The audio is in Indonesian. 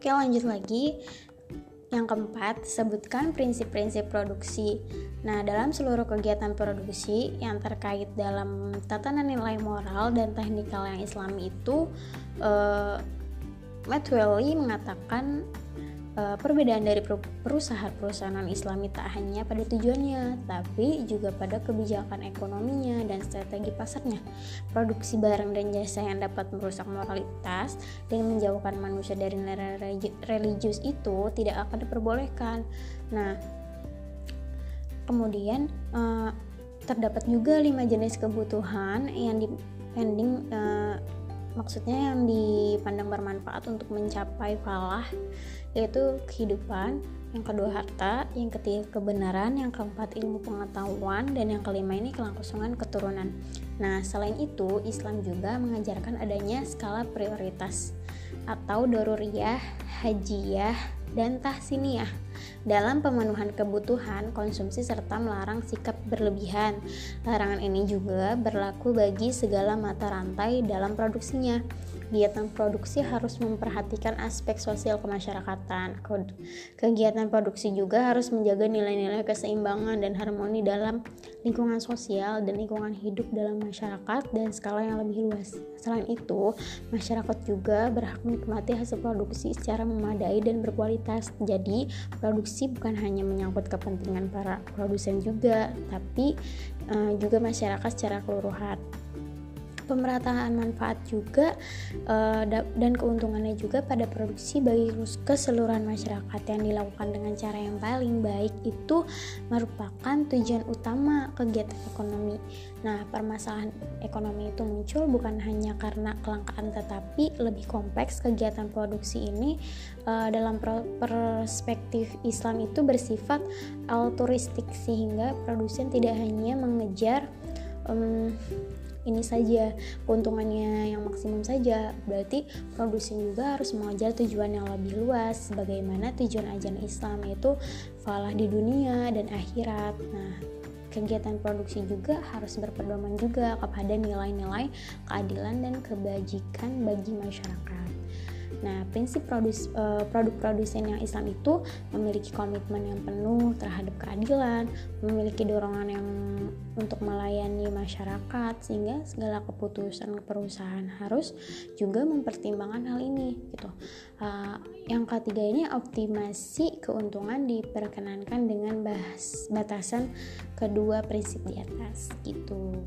Oke, lanjut lagi. Yang keempat, sebutkan prinsip-prinsip produksi. Nah, dalam seluruh kegiatan produksi yang terkait dalam tatanan nilai moral dan teknikal yang islami itu, uh, Matt Welly mengatakan perbedaan dari perusahaan-perusahaan non-islami tak hanya pada tujuannya, tapi juga pada kebijakan ekonominya dan strategi pasarnya. Produksi barang dan jasa yang dapat merusak moralitas dan menjauhkan manusia dari nilai religius itu tidak akan diperbolehkan. Nah, kemudian uh, terdapat juga lima jenis kebutuhan yang dipending uh, maksudnya yang dipandang bermanfaat untuk mencapai falah yaitu kehidupan, yang kedua harta, yang ketiga kebenaran, yang keempat ilmu pengetahuan, dan yang kelima ini kelangsungan keturunan. Nah, selain itu, Islam juga mengajarkan adanya skala prioritas atau doruriyah, hajiyah, dan tahsiniyah dalam pemenuhan kebutuhan, konsumsi serta melarang sikap berlebihan. Larangan ini juga berlaku bagi segala mata rantai dalam produksinya kegiatan produksi harus memperhatikan aspek sosial kemasyarakatan. Kegiatan produksi juga harus menjaga nilai-nilai keseimbangan dan harmoni dalam lingkungan sosial dan lingkungan hidup dalam masyarakat dan skala yang lebih luas. Selain itu, masyarakat juga berhak menikmati hasil produksi secara memadai dan berkualitas. Jadi, produksi bukan hanya menyangkut kepentingan para produsen juga, tapi uh, juga masyarakat secara keseluruhan pemerataan manfaat juga uh, dan keuntungannya juga pada produksi bagi keseluruhan masyarakat yang dilakukan dengan cara yang paling baik itu merupakan tujuan utama kegiatan ekonomi. Nah, permasalahan ekonomi itu muncul bukan hanya karena kelangkaan tetapi lebih kompleks kegiatan produksi ini uh, dalam perspektif Islam itu bersifat altruistik sehingga produsen tidak hanya mengejar um, ini saja. Keuntungannya yang maksimum saja. Berarti produksi juga harus mengejar tujuan yang lebih luas. Bagaimana tujuan ajaran Islam yaitu falah di dunia dan akhirat. Nah kegiatan produksi juga harus berpedoman juga kepada nilai-nilai keadilan dan kebajikan bagi masyarakat Nah, prinsip produs, uh, produk produsen yang Islam itu memiliki komitmen yang penuh terhadap keadilan, memiliki dorongan yang untuk melayani masyarakat sehingga segala keputusan perusahaan harus juga mempertimbangkan hal ini gitu. Uh, yang ketiga ini optimasi keuntungan diperkenankan dengan bahas batasan kedua prinsip di atas gitu.